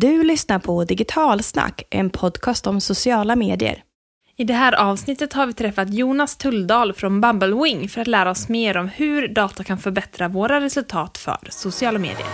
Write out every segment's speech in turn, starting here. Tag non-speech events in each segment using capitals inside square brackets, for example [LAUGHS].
Du lyssnar på Digitalsnack, en podcast om sociala medier. I det här avsnittet har vi träffat Jonas Tulldal från Bumblewing för att lära oss mer om hur data kan förbättra våra resultat för sociala medier.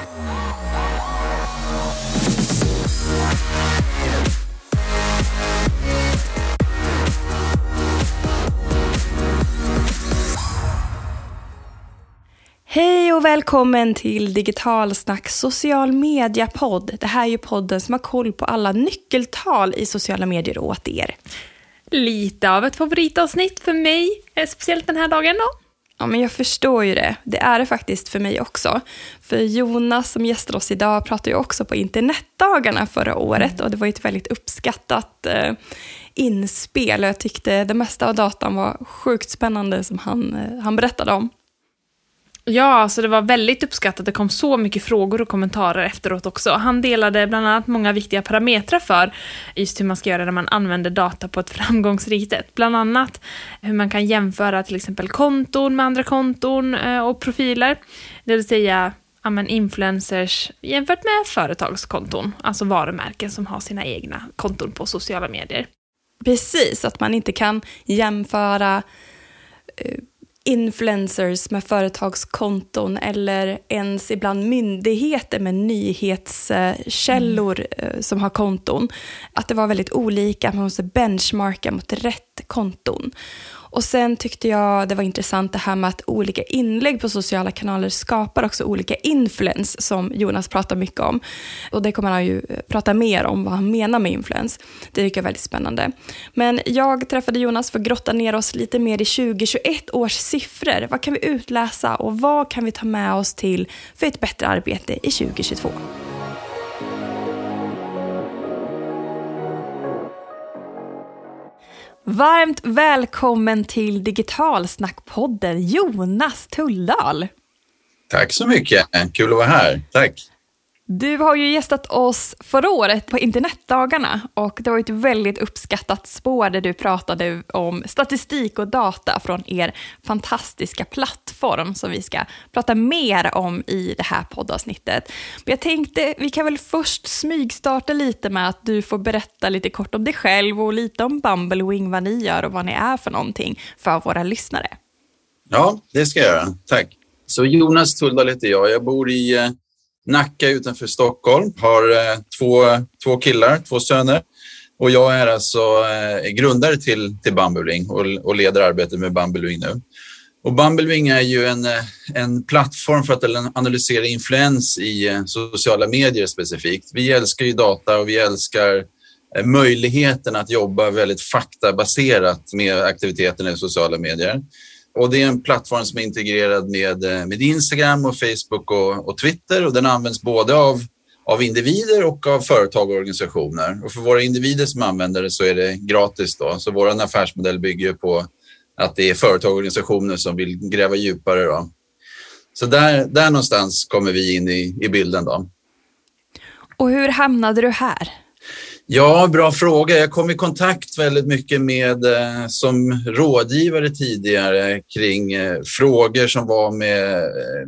Hej och välkommen till Digitalsnack social media-podd. Det här är ju podden som har koll på alla nyckeltal i sociala medier åt er. Lite av ett favoritavsnitt för mig, eh, speciellt den här dagen då. Ja, men jag förstår ju det. Det är det faktiskt för mig också. För Jonas som gästar oss idag pratade ju också på internetdagarna förra året och det var ju ett väldigt uppskattat eh, inspel. Jag tyckte det mesta av datan var sjukt spännande som han, eh, han berättade om. Ja, alltså det var väldigt uppskattat. Det kom så mycket frågor och kommentarer efteråt också. Han delade bland annat många viktiga parametrar för just hur man ska göra när man använder data på ett [LAUGHS] framgångsrikt sätt. Bland annat hur man kan jämföra till exempel konton med andra konton eh, och profiler. Det vill säga ja, men influencers jämfört med företagskonton, alltså varumärken som har sina egna konton på sociala medier. Precis, att man inte kan jämföra eh, influencers med företagskonton eller ens ibland myndigheter med nyhetskällor mm. som har konton. Att det var väldigt olika, man måste benchmarka mot rätt konton. Och sen tyckte jag det var intressant det här med att olika inlägg på sociala kanaler skapar också olika influens som Jonas pratar mycket om. Och det kommer han ju eh, prata mer om vad han menar med influens. Det tycker jag är väldigt spännande. Men jag träffade Jonas för att grotta ner oss lite mer i 2021 års siffror. Vad kan vi utläsa och vad kan vi ta med oss till för ett bättre arbete i 2022? Varmt välkommen till Digitalsnackpodden Jonas Tulldal. Tack så mycket, kul att vara här. Tack. Du har ju gästat oss förra året på internetdagarna och det var ett väldigt uppskattat spår där du pratade om statistik och data från er fantastiska plattform som vi ska prata mer om i det här poddavsnittet. Men jag tänkte vi kan väl först smygstarta lite med att du får berätta lite kort om dig själv och lite om Bumblewing, vad ni gör och vad ni är för någonting för våra lyssnare. Ja, det ska jag göra. Tack. Så Jonas Tulldal heter jag. Jag bor i eh, Nacka utanför Stockholm. Har eh, två, två killar, två söner. Och jag är alltså eh, grundare till, till Bumbling och, och leder arbetet med Bumbling nu. Och Bumbling är ju en, eh, en plattform för att analysera influens i sociala medier specifikt. Vi älskar ju data och vi älskar möjligheten att jobba väldigt faktabaserat med aktiviteterna i sociala medier. Och det är en plattform som är integrerad med, eh, med Instagram och Facebook och, och Twitter och den används både av, av individer och av företag och organisationer. Och för våra individer som använder det så är det gratis. Då. Så vår affärsmodell bygger på att det är företag och organisationer som vill gräva djupare. Då. Så där, där någonstans kommer vi in i, i bilden. Då. Och hur hamnade du här? Ja, bra fråga. Jag kom i kontakt väldigt mycket med eh, som rådgivare tidigare kring eh, frågor som var med eh,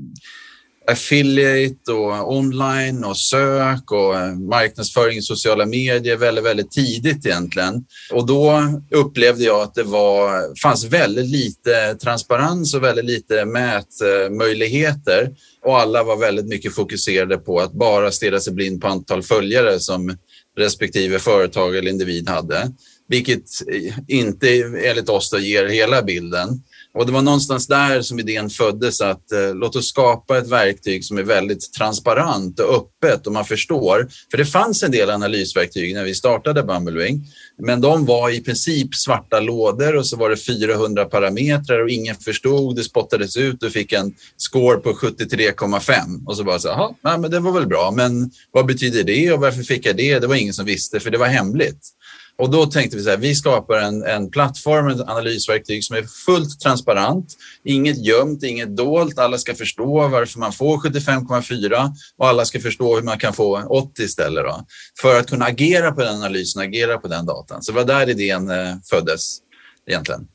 affiliate och online och sök och marknadsföring i sociala medier väldigt, väldigt tidigt egentligen. Och då upplevde jag att det var, fanns väldigt lite transparens och väldigt lite mätmöjligheter och alla var väldigt mycket fokuserade på att bara stirra sig blind på antal följare som respektive företag eller individ hade, vilket inte enligt oss då ger hela bilden. Och det var någonstans där som idén föddes att eh, låt oss skapa ett verktyg som är väldigt transparent och öppet och man förstår. För det fanns en del analysverktyg när vi startade Bumblewing, men de var i princip svarta lådor och så var det 400 parametrar och ingen förstod. Det spottades ut och fick en score på 73,5 och så bara så jaha, men det var väl bra, men vad betyder det och varför fick jag det? Det var ingen som visste för det var hemligt. Och då tänkte vi så här, vi skapar en, en plattform, ett analysverktyg som är fullt transparent, inget gömt, inget dolt. Alla ska förstå varför man får 75,4 och alla ska förstå hur man kan få 80 istället då, för att kunna agera på den analysen, agera på den datan. Så det var där idén eh, föddes egentligen.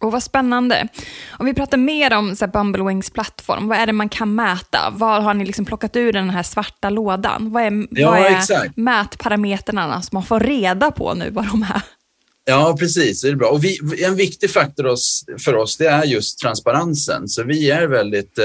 Och vad spännande. Om vi pratar mer om så Bumblewings plattform, vad är det man kan mäta? Var har ni liksom plockat ur den här svarta lådan? Vad är, Ja, vad är mätparametrarna som man får reda på nu vad de är? Ja, precis. Det är bra. Och vi, en viktig faktor för oss det är just transparensen. Så vi är väldigt eh,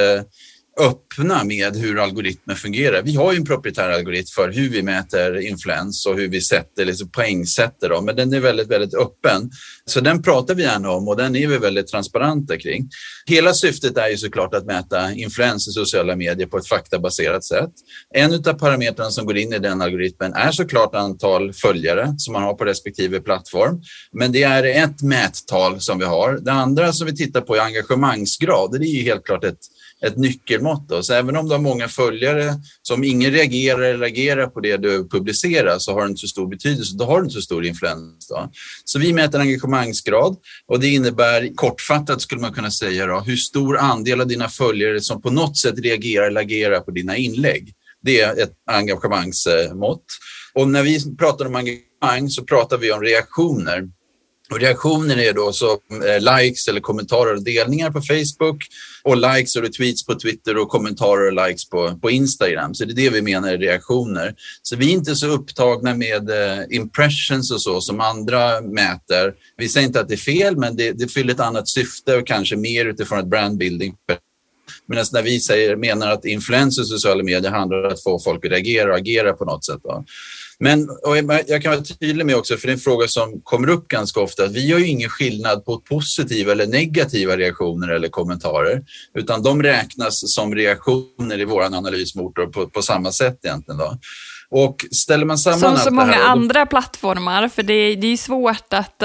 öppna med hur algoritmer fungerar. Vi har ju en proprietär algoritm för hur vi mäter influens och hur vi sätter, liksom poängsätter dem, men den är väldigt, väldigt öppen. Så den pratar vi gärna om och den är vi väldigt transparenta kring. Hela syftet är ju såklart att mäta influens i sociala medier på ett faktabaserat sätt. En av parametrarna som går in i den algoritmen är såklart antal följare som man har på respektive plattform. Men det är ett mättal som vi har. Det andra som vi tittar på är engagemangsgrad. Det är ju helt klart ett ett nyckelmått. Då. Så även om du har många följare som ingen reagerar eller agerar på det du publicerar så har det inte så stor betydelse. Då har du inte så stor influens. Då. Så vi mäter engagemangsgrad och det innebär kortfattat skulle man kunna säga då, hur stor andel av dina följare som på något sätt reagerar eller agerar på dina inlägg. Det är ett engagemangsmått. Och när vi pratar om engagemang så pratar vi om reaktioner. Och reaktioner är då som eh, likes eller kommentarer och delningar på Facebook och likes och retweets på Twitter och kommentarer och likes på, på Instagram. Så det är det vi menar är reaktioner. Så vi är inte så upptagna med eh, impressions och så som andra mäter. Vi säger inte att det är fel, men det, det fyller ett annat syfte och kanske mer utifrån ett brandbuilding Medan när vi säger, menar att influenser i sociala medier handlar om att få folk att reagera och agera på något sätt. Då. Men jag kan vara tydlig med också, för det är en fråga som kommer upp ganska ofta, att vi gör ju ingen skillnad på positiva eller negativa reaktioner eller kommentarer, utan de räknas som reaktioner i vår analysmotor på, på samma sätt egentligen. Då. Och ställer man samman Som så många här, andra plattformar, för det är, det är ju svårt att,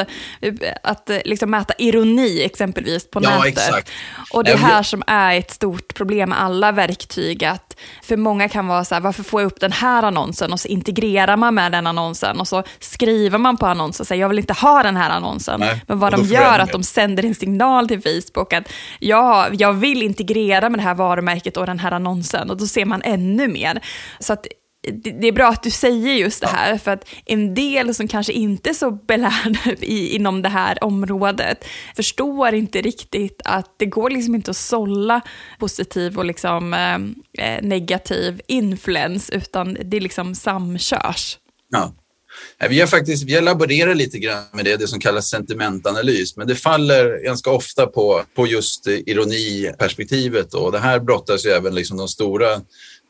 att liksom mäta ironi exempelvis på Ja, nätet. exakt. Och det är här som är ett stort problem med alla verktyg, att för många kan vara så här, varför får jag upp den här annonsen? Och så integrerar man med den annonsen och så skriver man på annonsen och säger, jag vill inte ha den här annonsen. Nej, Men vad de gör är att de sänder en signal till Facebook att ja, jag vill integrera med det här varumärket och den här annonsen och då ser man ännu mer. Så att det är bra att du säger just det här, för att en del som kanske inte är så belärda [LAUGHS] i, inom det här området förstår inte riktigt att det går liksom inte att sålla positiv och liksom, eh, eh, negativ influens, utan det liksom samkörs. Ja. Vi har faktiskt vi har laborerat lite grann med det, det som kallas sentimentanalys, men det faller ganska ofta på, på just ironiperspektivet. Och det här brottas ju även liksom de stora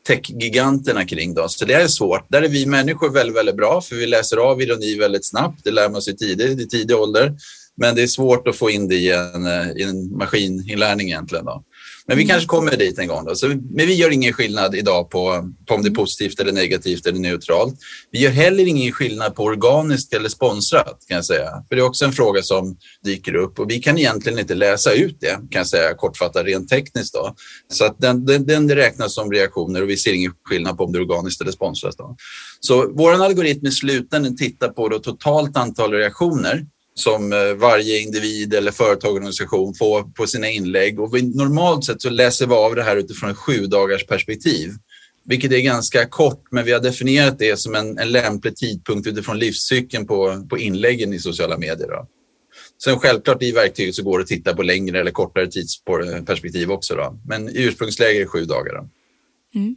techgiganterna kring. Då. Så det är svårt. Där är vi människor väldigt, väldigt bra, för vi läser av ironi väldigt snabbt. Det lär man sig tidigt, i tidig ålder. Men det är svårt att få in det i en, eh, i en maskininlärning egentligen. Då. Men vi kanske kommer dit en gång. Då. Så, men vi gör ingen skillnad idag på, på om det är positivt eller negativt eller neutralt. Vi gör heller ingen skillnad på organiskt eller sponsrat kan jag säga. För det är också en fråga som dyker upp och vi kan egentligen inte läsa ut det kan jag säga kortfattat rent tekniskt. Då. Så att den, den, den räknas som reaktioner och vi ser ingen skillnad på om det är organiskt eller sponsrat. Då. Så vår algoritm i slutändan tittar på det totalt antal reaktioner som eh, varje individ eller företag och organisation får på sina inlägg. Och vi, normalt sett så läser vi av det här utifrån ett sju dagars perspektiv, vilket är ganska kort, men vi har definierat det som en, en lämplig tidpunkt utifrån livscykeln på, på inläggen i sociala medier. Då. Sen självklart i verktyget så går det att titta på längre eller kortare tidsperspektiv också. Då. Men i ursprungsläge är det sju dagar. Då. Mm.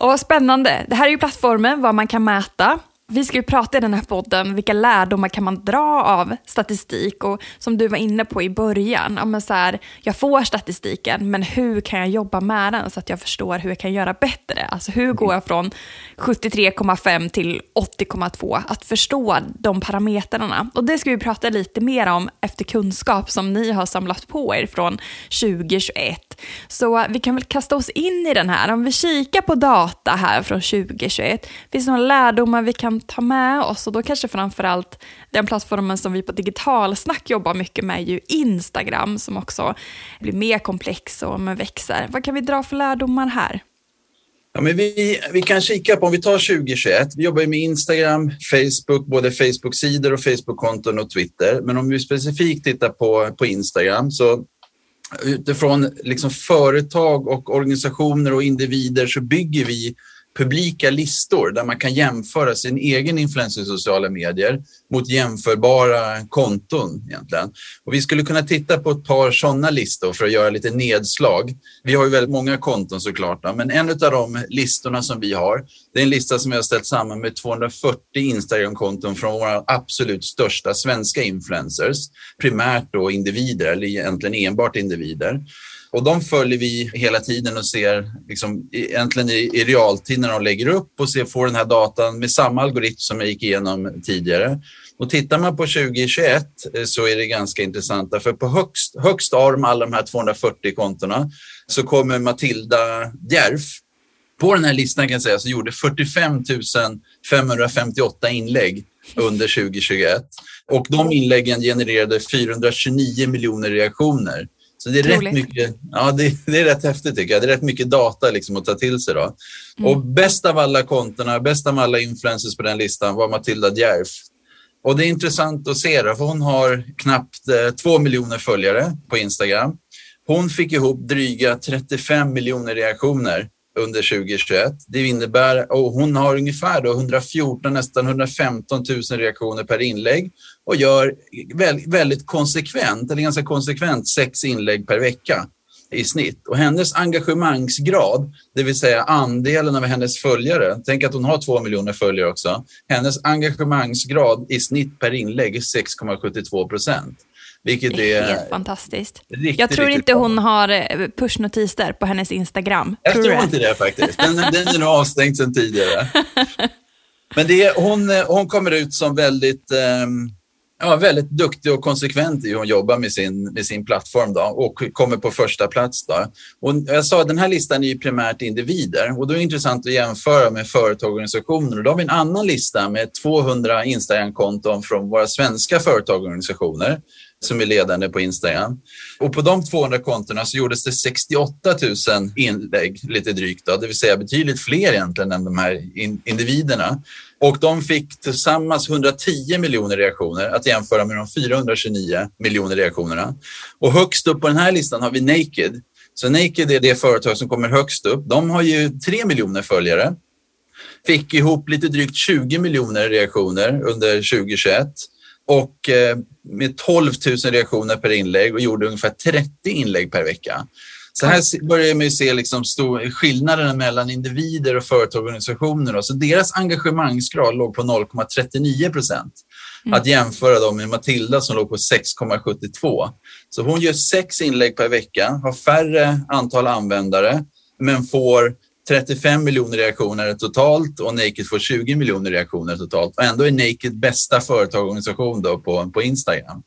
Och vad spännande. Det här är ju plattformen, vad man kan mäta. Vi ska ju prata i den här podden, vilka lärdomar kan man dra av statistik? Och som du var inne på i början, ja, men så här, jag får statistiken, men hur kan jag jobba med den så att jag förstår hur jag kan göra bättre? Alltså hur går jag från 73,5 till 80,2? Att förstå de parametrarna. Och det ska vi prata lite mer om efter kunskap som ni har samlat på er från 2021. Så vi kan väl kasta oss in i den här. Om vi kikar på data här från 2021, finns det några lärdomar vi kan ta med oss? Och då kanske framförallt den plattformen som vi på Digitalsnack jobbar mycket med är ju Instagram som också blir mer komplex och men växer. Vad kan vi dra för lärdomar här? Ja, men vi, vi kan kika på, om vi tar 2021, vi jobbar ju med Instagram, Facebook, både Facebook-sidor och Facebook-konton och Twitter. Men om vi specifikt tittar på, på Instagram så utifrån liksom företag och organisationer och individer så bygger vi publika listor där man kan jämföra sin egen influencer i sociala medier mot jämförbara konton egentligen. Och vi skulle kunna titta på ett par sådana listor för att göra lite nedslag. Vi har ju väldigt många konton såklart, men en av de listorna som vi har, det är en lista som vi har ställt samman med 240 Instagram-konton från våra absolut största svenska influencers, primärt då individer eller egentligen enbart individer. Och de följer vi hela tiden och ser liksom, egentligen i, i realtid när de lägger upp och ser, får den här datan med samma algoritm som jag gick igenom tidigare. Och tittar man på 2021 eh, så är det ganska intressant, för på högst, högst av alla de här 240 kontona så kommer Matilda Järf på den här listan kan jag säga så gjorde 45 558 inlägg under 2021 och de inläggen genererade 429 miljoner reaktioner. Så det är, rätt mycket, ja, det, det, är rätt häftigt tycker jag. Det är rätt mycket data liksom att ta till sig. Då. Mm. Och bäst av alla kontona, bäst av alla influencers på den listan var Matilda Djerf. Och det är intressant att se, då, för hon har knappt eh, två miljoner följare på Instagram. Hon fick ihop dryga 35 miljoner reaktioner under 2021. Det innebär, och hon har ungefär då 114, nästan 115 000 reaktioner per inlägg och gör väldigt konsekvent, eller ganska konsekvent, sex inlägg per vecka i snitt. Och hennes engagemangsgrad, det vill säga andelen av hennes följare, tänk att hon har två miljoner följare också, hennes engagemangsgrad i snitt per inlägg är 6,72 procent. Vilket det är, helt fantastiskt. Riktigt, jag tror inte hon har eh, pushnotiser på hennes Instagram. Jag tror, tror inte det faktiskt. Den, den är nog avstängd sedan tidigare. [LAUGHS] Men det är, hon, eh, hon kommer ut som väldigt um, ja, väldigt duktig och konsekvent i hur hon jobbar med sin, med sin plattform då, och kommer på första plats. Då. Och jag sa att den här listan är ju primärt individer och då är det intressant att jämföra med företag och organisationer. Och då har vi en annan lista med 200 Instagram-konton från våra svenska företag och organisationer som är ledande på Instagram. Och på de 200 kontona så gjordes det 68 000 inlägg, lite drygt, då, det vill säga betydligt fler egentligen än de här individerna. Och de fick tillsammans 110 miljoner reaktioner att jämföra med de 429 miljoner reaktionerna. Och högst upp på den här listan har vi Naked. Så Naked är det företag som kommer högst upp. De har ju 3 miljoner följare. Fick ihop lite drygt 20 miljoner reaktioner under 2021 och eh, med 12 000 reaktioner per inlägg och gjorde ungefär 30 inlägg per vecka. Så här börjar man se liksom stor, skillnaderna mellan individer och företag och organisationer. Så deras engagemangsgrad låg på 0,39 procent. Mm. Att jämföra dem med Matilda som låg på 6,72. Så hon gör sex inlägg per vecka, har färre antal användare, men får 35 miljoner reaktioner totalt och Naked får 20 miljoner reaktioner totalt. Och ändå är Naked bästa företagsorganisation då på, på Instagram.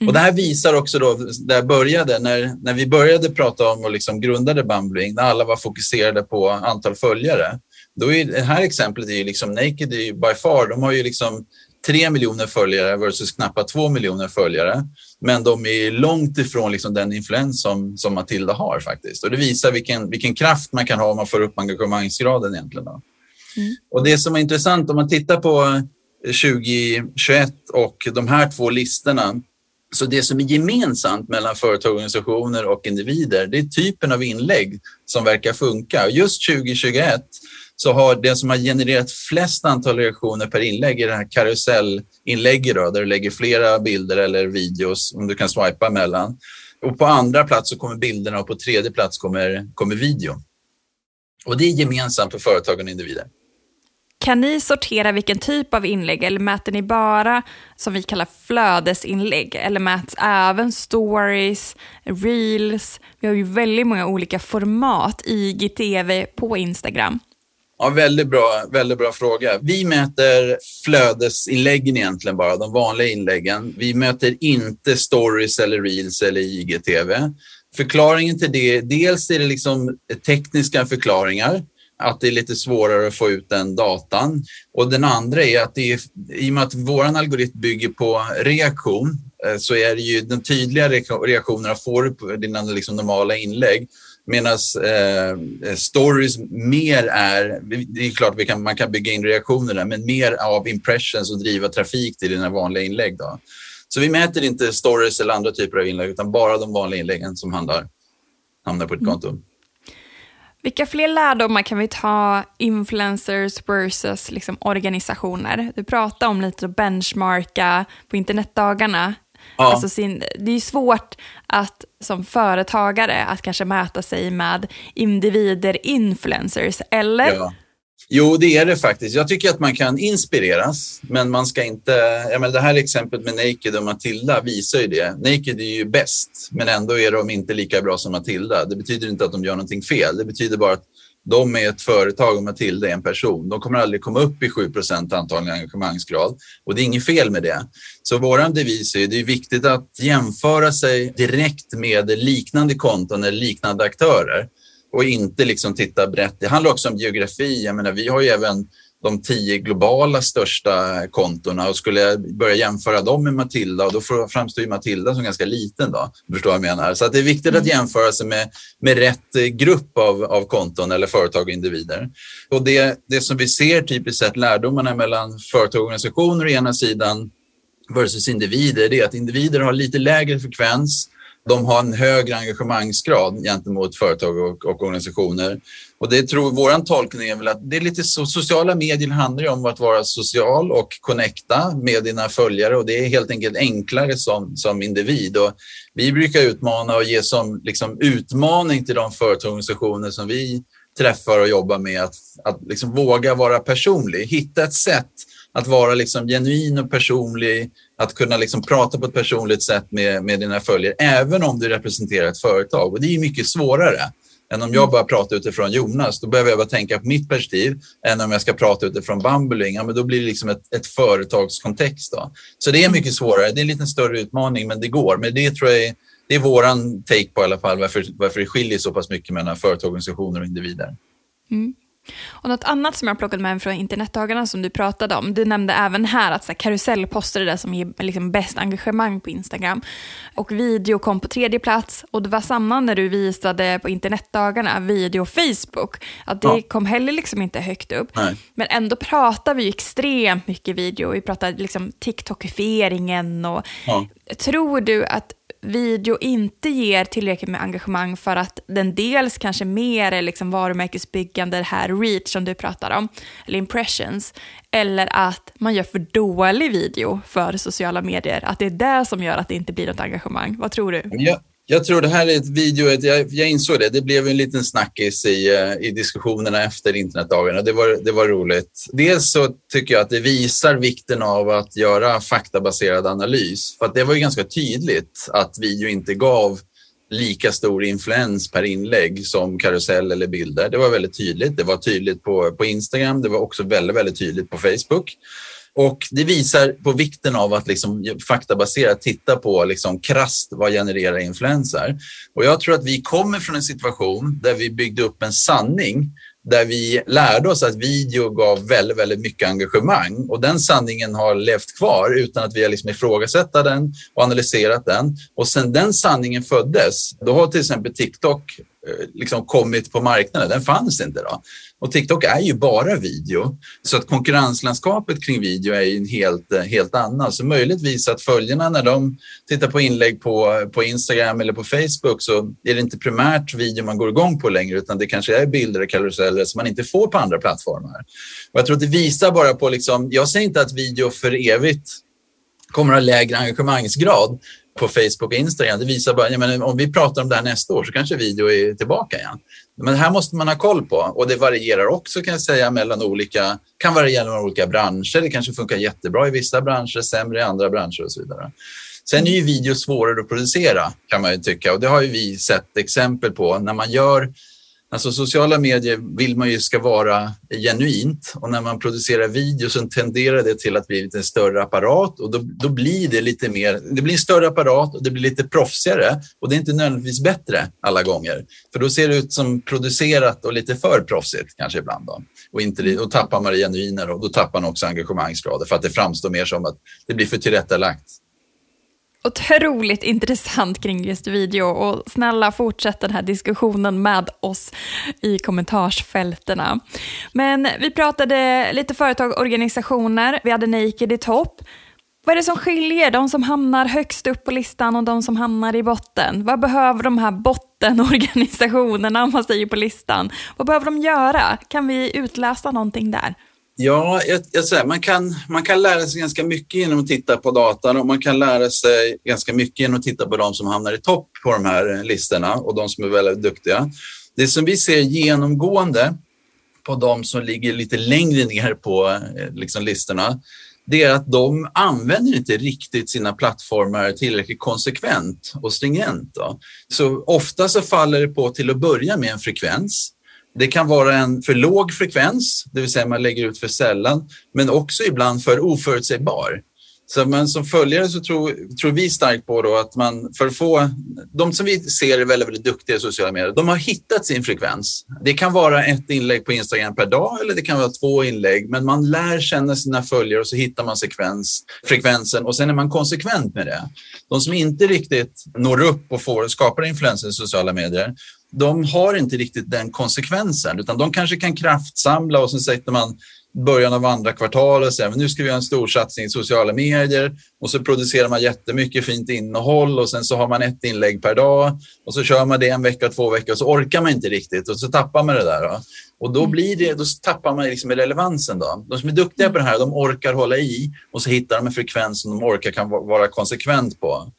Mm. Och det här visar också då, där jag började, när, när vi började prata om och liksom grundade Bumbling, när alla var fokuserade på antal följare. Då är det här exemplet är ju liksom Naked är ju by far, de har ju liksom 3 miljoner följare versus knappt 2 miljoner följare. Men de är långt ifrån liksom den influens som, som Matilda har faktiskt. Och det visar vilken, vilken kraft man kan ha om man får upp engagemangsgraden egentligen. Mm. Och det som är intressant om man tittar på 2021 och de här två listorna så det som är gemensamt mellan företagsorganisationer och individer, det är typen av inlägg som verkar funka. Just 2021 så har det som har genererat flest antal reaktioner per inlägg är det här karusellinlägget där du lägger flera bilder eller videos som du kan swipa mellan. Och på andra plats så kommer bilderna och på tredje plats kommer, kommer videon. Och det är gemensamt för företag och individer. Kan ni sortera vilken typ av inlägg eller mäter ni bara som vi kallar flödesinlägg eller mäts även stories, reels? Vi har ju väldigt många olika format i GTV på Instagram. Ja, väldigt bra, väldigt bra fråga. Vi mäter flödesinläggen egentligen bara, de vanliga inläggen. Vi mäter inte stories eller reels eller IGTV. Förklaringen till det, dels är det liksom tekniska förklaringar att det är lite svårare att få ut den datan. Och den andra är att det är, i och med att vår algoritm bygger på reaktion eh, så är det ju de tydliga reaktionerna får du på dina liksom normala inlägg. Medan eh, stories mer är, det är klart vi kan, man kan bygga in reaktioner där, men mer av impressions och driva trafik till dina vanliga inlägg. Då. Så vi mäter inte stories eller andra typer av inlägg utan bara de vanliga inläggen som handlar, hamnar på ett konto. Mm. Vilka fler lärdomar kan vi ta influencers versus liksom organisationer? Du pratade om lite att benchmarka på internetdagarna. Ja. Alltså sin, det är svårt att som företagare att kanske mäta sig med individer, influencers, eller? Ja. Jo, det är det faktiskt. Jag tycker att man kan inspireras, men man ska inte... Jag menar, det här exemplet med Naked och Matilda visar ju det. Naked är ju bäst, men ändå är de inte lika bra som Matilda. Det betyder inte att de gör någonting fel. Det betyder bara att de är ett företag och Matilda är en person. De kommer aldrig komma upp i 7% antagligen engagemangsgrad och det är inget fel med det. Så vår devis är det är viktigt att jämföra sig direkt med liknande konton eller liknande aktörer och inte liksom titta brett. Det handlar också om geografi. Jag menar, vi har ju även de tio globala största kontona och skulle jag börja jämföra dem med Matilda och då framstår ju Matilda som ganska liten då. Förstår vad jag menar? Så det är viktigt att mm. jämföra sig med, med rätt grupp av, av konton eller företag och individer. Och det, det som vi ser typiskt sett lärdomarna mellan företag och organisationer å ena sidan versus individer, det är att individer har lite lägre frekvens de har en högre engagemangsgrad gentemot företag och, och organisationer. Och det tror vår tolkning är väl att det är lite så, sociala medier handlar ju om att vara social och connecta med dina följare och det är helt enkelt enklare som, som individ. Och vi brukar utmana och ge som liksom, utmaning till de företag och organisationer som vi träffar och jobbar med att, att liksom våga vara personlig, hitta ett sätt att vara liksom genuin och personlig, att kunna liksom prata på ett personligt sätt med, med dina följare, även om du representerar ett företag. Och det är mycket svårare än om jag bara pratar utifrån Jonas. Då behöver jag bara tänka på mitt perspektiv än om jag ska prata utifrån Bumbling. Ja, men då blir det liksom ett, ett företagskontext. Då. Så det är mycket svårare. Det är en lite större utmaning, men det går. Men det tror jag är, det är våran take på i alla fall, varför, varför det skiljer så pass mycket mellan företag, organisationer och individer. Mm. Och något annat som jag plockade med mig från internetdagarna som du pratade om, du nämnde även här att så här, karusellposter är det som ger liksom, bäst engagemang på Instagram. Och video kom på tredje plats och det var samma när du visade på internetdagarna, video och Facebook, att det ja. kom heller liksom inte högt upp. Nej. Men ändå pratar vi extremt mycket video, vi pratar liksom TikTokifieringen och ja. tror du att video inte ger tillräckligt med engagemang för att den dels kanske mer är liksom varumärkesbyggande, det här reach som du pratar om, eller impressions, eller att man gör för dålig video för sociala medier, att det är det som gör att det inte blir något engagemang. Vad tror du? Ja, jag tror det här är ett video, jag, jag insåg det, det blev en liten snackis i, eh, i diskussionerna efter internetdagarna. Det var, det var roligt. Dels så tycker jag att det visar vikten av att göra faktabaserad analys. För att det var ju ganska tydligt att video inte gav lika stor influens per inlägg som karusell eller bilder. Det var väldigt tydligt. Det var tydligt på, på Instagram, det var också väldigt, väldigt tydligt på Facebook. Och det visar på vikten av att liksom faktabaserat titta på liksom krasst vad genererar influenser. Och jag tror att vi kommer från en situation där vi byggde upp en sanning där vi lärde oss att video gav väldigt, väldigt mycket engagemang och den sanningen har levt kvar utan att vi har liksom ifrågasatt den och analyserat den. Och sen den sanningen föddes, då har till exempel TikTok eh, liksom kommit på marknaden. Den fanns inte då. Och TikTok är ju bara video, så att konkurrenslandskapet kring video är ju en helt, eh, helt annan. Så möjligtvis att följarna när de tittar på inlägg på, på Instagram eller på Facebook så är det inte primärt video man går igång på längre utan det kanske är bilder och karuseller som man inte får på andra plattformar. Och jag tror att det visar bara på, liksom, jag säger inte att video för evigt kommer att ha lägre engagemangsgrad på Facebook och Instagram. Det visar bara, menar, om vi pratar om det här nästa år så kanske video är tillbaka igen. Men det här måste man ha koll på och det varierar också kan jag säga mellan olika, kan variera mellan olika branscher. Det kanske funkar jättebra i vissa branscher, sämre i andra branscher och så vidare. Sen är ju video svårare att producera kan man ju tycka och det har ju vi sett exempel på när man gör Alltså sociala medier vill man ju ska vara genuint och när man producerar video så tenderar det till att bli lite större apparat och då, då blir det lite mer, det blir en större apparat och det blir lite proffsigare och det är inte nödvändigtvis bättre alla gånger. För då ser det ut som producerat och lite för proffsigt kanske ibland då. Och, inte, och tappar man det genuina och då tappar man också engagemangsgrader för att det framstår mer som att det blir för tillrättalagt otroligt intressant kring just video och snälla fortsätt den här diskussionen med oss i kommentarsfältena. Men vi pratade lite företag och organisationer, vi hade Naked i topp. Vad är det som skiljer de som hamnar högst upp på listan och de som hamnar i botten? Vad behöver de här bottenorganisationerna, om man säger på listan. Vad behöver de göra? Kan vi utläsa någonting där? Ja, jag, jag säger, man, kan, man kan lära sig ganska mycket genom att titta på datan och man kan lära sig ganska mycket genom att titta på de som hamnar i topp på de här listorna och de som är väldigt duktiga. Det som vi ser genomgående på de som ligger lite längre ner på eh, liksom, listorna, det är att de använder inte riktigt sina plattformar tillräckligt konsekvent och stringent. Då. Så ofta så faller det på till att börja med en frekvens det kan vara en för låg frekvens, det vill säga man lägger ut för sällan, men också ibland för oförutsägbar. Så men som följare så tror, tror vi starkt på då att man för att få, de som vi ser är väldigt, väldigt duktiga i sociala medier, de har hittat sin frekvens. Det kan vara ett inlägg på Instagram per dag eller det kan vara två inlägg, men man lär känna sina följare och så hittar man sekvens, frekvensen och sen är man konsekvent med det. De som inte riktigt når upp och får skapar influenser i sociala medier, de har inte riktigt den konsekvensen, utan de kanske kan kraftsamla och så sätter man början av andra kvartalet och säger men nu ska vi göra en stor satsning i sociala medier och så producerar man jättemycket fint innehåll och sen så har man ett inlägg per dag och så kör man det en vecka, två veckor och så orkar man inte riktigt och så tappar man det där. Då. Och då, blir det, då tappar man liksom relevansen. Då. De som är duktiga på det här, de orkar hålla i och så hittar de en frekvens som de orkar kan vara konsekvent på.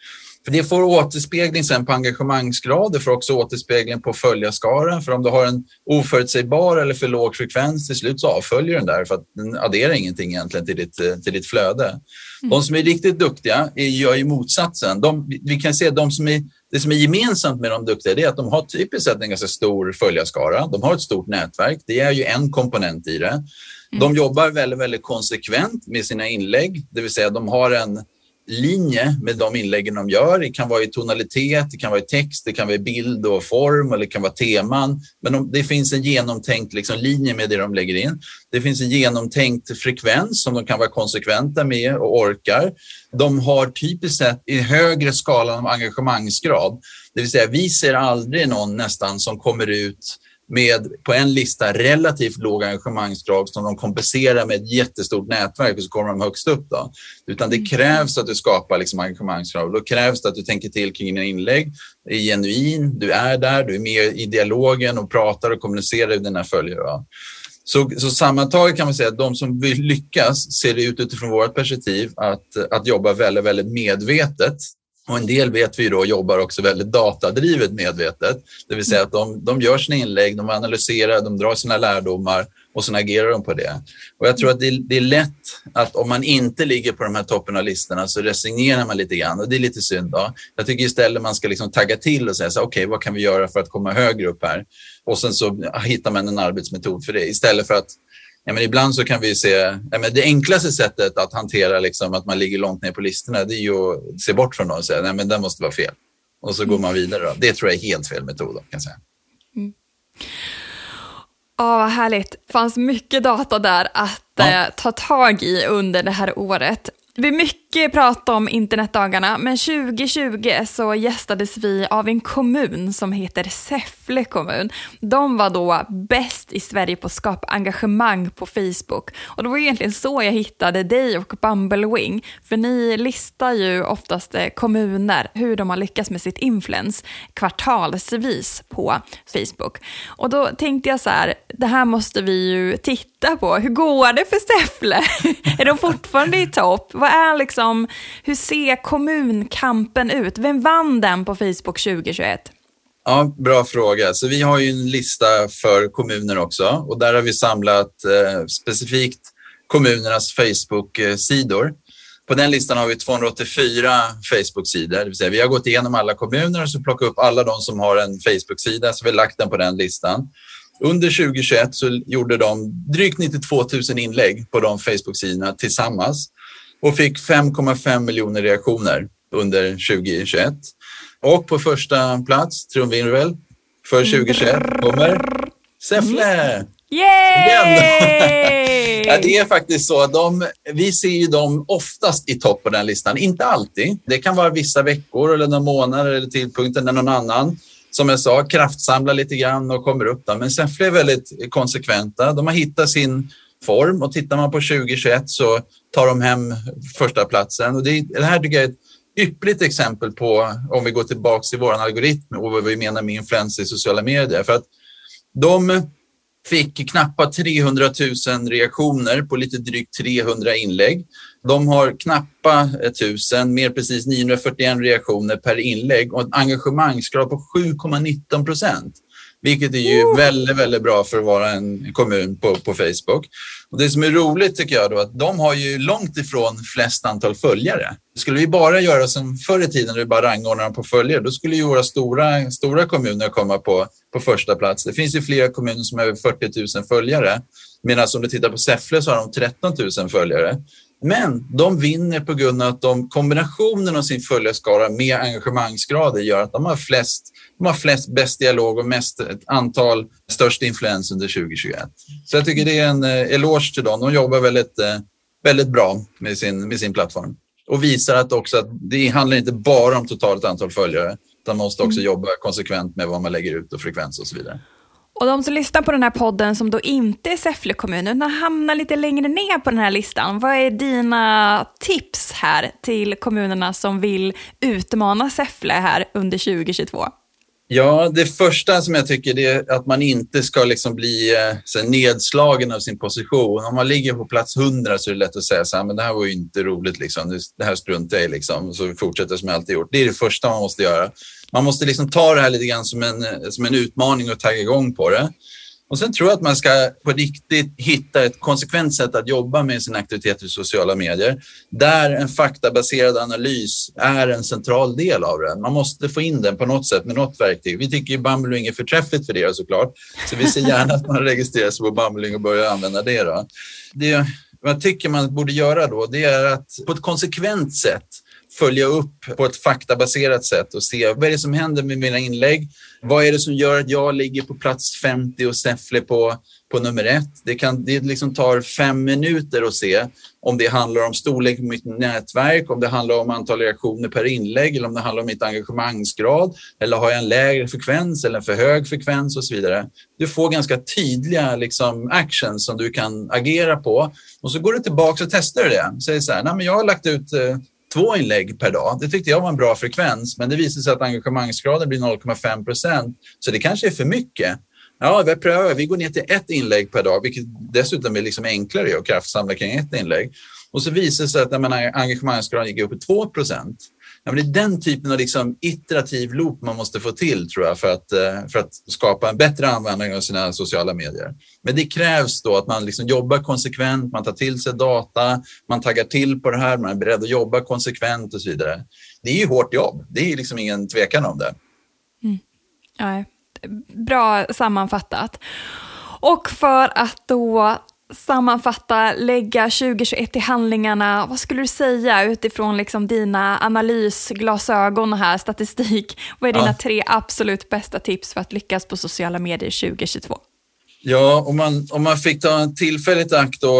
För det får återspegling sen på engagemangsgrad, det får också återspegling på följarskara. För om du har en oförutsägbar eller för låg frekvens till slut så avföljer den där för att den adderar ingenting egentligen till ditt, till ditt flöde. Mm. De som är riktigt duktiga gör ju motsatsen. De, vi kan se de som är, det som är gemensamt med de duktiga är att de har typiskt sett en ganska stor följarskara. De har ett stort nätverk. Det är ju en komponent i det. Mm. De jobbar väldigt, väldigt konsekvent med sina inlägg, det vill säga de har en linje med de inläggen de gör. Det kan vara i tonalitet, det kan vara i text, det kan vara i bild och form eller det kan vara teman. Men de, det finns en genomtänkt liksom, linje med det de lägger in. Det finns en genomtänkt frekvens som de kan vara konsekventa med och orkar. De har typiskt sett i högre skala av engagemangsgrad. Det vill säga, vi ser aldrig någon nästan som kommer ut med på en lista relativt låga engagemangsgrad som de kompenserar med ett jättestort nätverk och så kommer de högst upp. Då. Utan det mm. krävs att du skapar liksom engagemangsgrad. Då krävs det att du tänker till kring dina inlägg, är genuin, du är där, du är med i dialogen och pratar och kommunicerar med dina följare. Så, så sammantaget kan man säga att de som vill lyckas ser det ut utifrån vårt perspektiv att, att jobba väldigt, väldigt medvetet och en del vet vi då jobbar också väldigt datadrivet medvetet. Det vill säga att de, de gör sina inlägg, de analyserar, de drar sina lärdomar och sen agerar de på det. Och jag tror att det, det, är lätt att om man inte ligger på de här toppen av listorna så resignerar man lite grann och det är lite synd. Då. Jag tycker istället man ska liksom tagga till och säga okej, okay, vad kan vi göra för att komma högre upp här? Och sen så hittar man en arbetsmetod för det istället för att Ja, men ibland så kan vi se, ja, men det enklaste sättet att hantera liksom, att man ligger långt ner på listorna, det är ju att se bort från dem och säga, nej men den måste vara fel. Och så går man vidare. Då. Det tror jag är helt fel metod. Kan säga. Mm. Ja, vad härligt. Det fanns mycket data där att ja. eh, ta tag i under det här året. Det blir mycket prat om internetdagarna, men 2020 så gästades vi av en kommun som heter Säffle kommun. De var då bäst i Sverige på att skapa engagemang på Facebook. Och det var egentligen så jag hittade dig och Bumblewing, för ni listar ju oftast eh, kommuner, hur de har lyckats med sitt influens kvartalsvis på Facebook. Och då tänkte jag så här, det här måste vi ju titta på. Hur går det för Säffle? [LAUGHS] är de fortfarande i topp? Vad är liksom, hur ser kommunkampen ut? Vem vann den på Facebook 2021? Ja, bra fråga. Så vi har ju en lista för kommuner också och där har vi samlat eh, specifikt kommunernas Facebook-sidor. På den listan har vi 284 Facebook-sidor, det vill säga vi har gått igenom alla kommuner och så plockat upp alla de som har en Facebook-sida, så vi har lagt den på den listan. Under 2021 så gjorde de drygt 92 000 inlägg på de Facebook-sidorna tillsammans och fick 5,5 miljoner reaktioner under 2021. Och på första plats, trumvirvel, för 2021 kommer Säffle. Yay! [LAUGHS] ja, det är faktiskt så. De, vi ser ju dem oftast i topp på den listan. Inte alltid. Det kan vara vissa veckor eller några månader eller tidpunkter när någon annan som jag sa, kraftsamlar lite grann och kommer upp. Där. Men Säffle är väldigt konsekventa. De har hittat sin form och tittar man på 2021 så tar de hem första platsen. Och det, det här tycker jag är ett ypperligt exempel på, om vi går tillbaka till vår algoritm och vad vi menar med influenser i sociala medier. För att de fick knappt 300 000 reaktioner på lite drygt 300 inlägg. De har knappa 1000, mer precis 941 reaktioner per inlägg och en engagemangsgrad på 7,19 procent. Vilket är ju väldigt, väldigt bra för att vara en kommun på, på Facebook. Och det som är roligt tycker jag då att de har ju långt ifrån flest antal följare. Skulle vi bara göra som förr i tiden, när vi bara rangordnar dem på följare, då skulle ju våra stora, stora kommuner komma på, på första plats. Det finns ju flera kommuner som har över 40 000 följare. Medan om du tittar på Säffle så har de 13 000 följare. Men de vinner på grund av att de, kombinationen av sin följarskara med engagemangsgrader gör att de har flest de har flest, bäst dialog och mest ett antal störst influens under 2021. Så jag tycker det är en eh, eloge till dem. De jobbar väldigt, eh, väldigt bra med sin, med sin plattform och visar att också att det handlar inte bara om totalt antal följare utan man måste också mm. jobba konsekvent med vad man lägger ut och frekvens och så vidare. Och de som lyssnar på den här podden som då inte är Säffle kommun, utan hamnar lite längre ner på den här listan, vad är dina tips här till kommunerna som vill utmana Säffle här under 2022? Ja, det första som jag tycker är att man inte ska liksom bli eh, nedslagen av sin position. Om man ligger på plats 100 så är det lätt att säga så här, men det här var ju inte roligt, liksom. det här struntar jag i, liksom. så vi fortsätter som jag alltid gjort. Det är det första man måste göra. Man måste liksom ta det här lite grann som en, eh, som en utmaning och tagga igång på det. Och sen tror jag att man ska på riktigt hitta ett konsekvent sätt att jobba med sina aktiviteter i sociala medier, där en faktabaserad analys är en central del av den. Man måste få in den på något sätt med något verktyg. Vi tycker ju Bumbling är förträffligt för det såklart, så vi ser gärna att man registrerar sig på Bumbling och börjar använda det. Då. det vad jag tycker man borde göra då, det är att på ett konsekvent sätt följa upp på ett faktabaserat sätt och se vad är det som händer med mina inlägg? Vad är det som gör att jag ligger på plats 50 och Säffle på, på nummer ett? Det, kan, det liksom tar fem minuter att se om det handlar om storlek på mitt nätverk, om det handlar om antal reaktioner per inlägg eller om det handlar om mitt engagemangsgrad eller har jag en lägre frekvens eller en för hög frekvens och så vidare. Du får ganska tydliga liksom, actions som du kan agera på och så går du tillbaka och testar det. Säger så här, Nej, men jag har lagt ut eh, två inlägg per dag. Det tyckte jag var en bra frekvens, men det visade sig att engagemangsgraden blir 0,5 procent. Så det kanske är för mycket. Ja, vi prövar. Vi går ner till ett inlägg per dag, vilket dessutom är liksom enklare att kraftsamla kring ett inlägg. Och så visade det sig att när engagemangsgraden gick upp till 2 procent, Ja, men det är den typen av liksom iterativ loop man måste få till tror jag för att, eh, för att skapa en bättre användning av sina sociala medier. Men det krävs då att man liksom jobbar konsekvent, man tar till sig data, man taggar till på det här, man är beredd att jobba konsekvent och så vidare. Det är ju hårt jobb, det är liksom ingen tvekan om det. Mm. Ja, bra sammanfattat. Och för att då sammanfatta, lägga 2021 till handlingarna, vad skulle du säga utifrån liksom dina analysglasögon här, statistik? Vad är dina ja. tre absolut bästa tips för att lyckas på sociala medier 2022? Ja, om man, om man fick ta en tillfälligt akt och,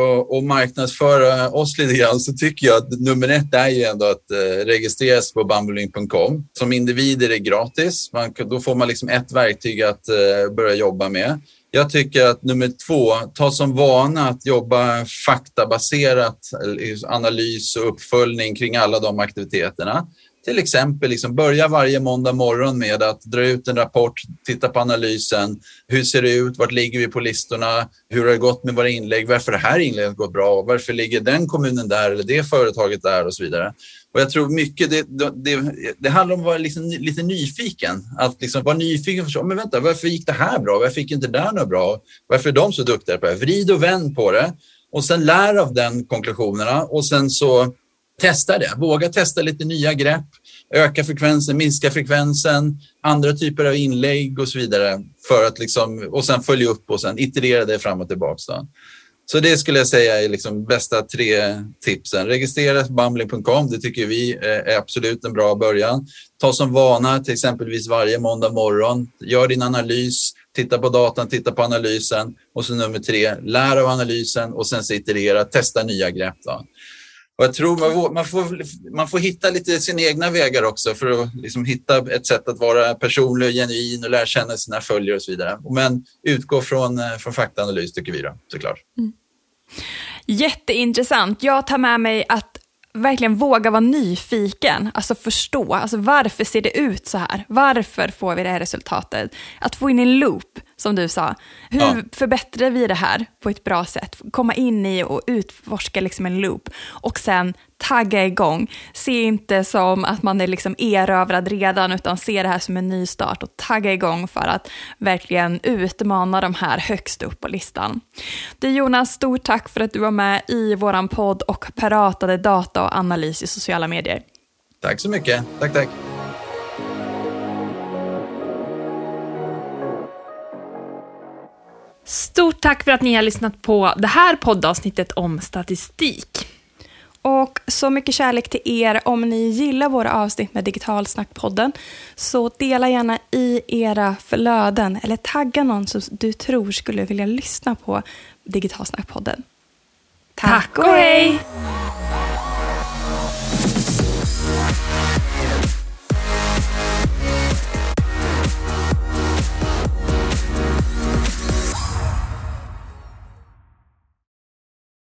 och, och marknadsföra oss lite grann så tycker jag att nummer ett är ju ändå att eh, registrera sig på bumbling.com. Som individ är det gratis. Man, då får man liksom ett verktyg att eh, börja jobba med. Jag tycker att nummer två, ta som vana att jobba faktabaserat, analys och uppföljning kring alla de aktiviteterna. Till exempel liksom börja varje måndag morgon med att dra ut en rapport, titta på analysen. Hur ser det ut? Vart ligger vi på listorna? Hur har det gått med våra inlägg? Varför har det här inlägget gått bra? Varför ligger den kommunen där eller det företaget där och så vidare. Och jag tror mycket det, det, det handlar om att vara liksom lite nyfiken. Att liksom vara nyfiken och förstå, men vänta, varför gick det här bra? Varför gick inte det där något bra? Varför är de så duktiga på det? Vrid och vänd på det och sen lär av den konklusionerna och sen så testa det. Våga testa lite nya grepp. Öka frekvensen, minska frekvensen, andra typer av inlägg och så vidare. För att liksom, och sen följa upp och sen iterera det fram och tillbaka. Så det skulle jag säga är liksom bästa tre tipsen. Registrera bumbling.com, det tycker vi eh, är absolut en bra början. Ta som vana till exempelvis varje måndag morgon. Gör din analys, titta på datan, titta på analysen och så nummer tre, lär av analysen och sen iterera, testa nya grepp. Då. Och jag tror man får, man får hitta lite sina egna vägar också för att liksom hitta ett sätt att vara personlig och genuin och lära känna sina följare och så vidare. Men utgå från, eh, från faktaanalys tycker vi då, såklart. Mm. Jätteintressant. Jag tar med mig att verkligen våga vara nyfiken, alltså förstå, alltså varför ser det ut så här? Varför får vi det här resultatet? Att få in en loop, som du sa. Hur ja. förbättrar vi det här på ett bra sätt? Komma in i och utforska liksom en loop och sen tagga igång. Se inte som att man är liksom erövrad redan, utan se det här som en ny start och tagga igång för att verkligen utmana de här högst upp på listan. Du Jonas, stort tack för att du var med i våran podd och pratade data och analys i sociala medier. Tack så mycket. Tack, tack. Stort tack för att ni har lyssnat på det här poddavsnittet om statistik. Och så mycket kärlek till er. Om ni gillar våra avsnitt med Digitalsnackpodden så dela gärna i era flöden eller tagga någon som du tror skulle vilja lyssna på Digitalsnackpodden. Tack och hej!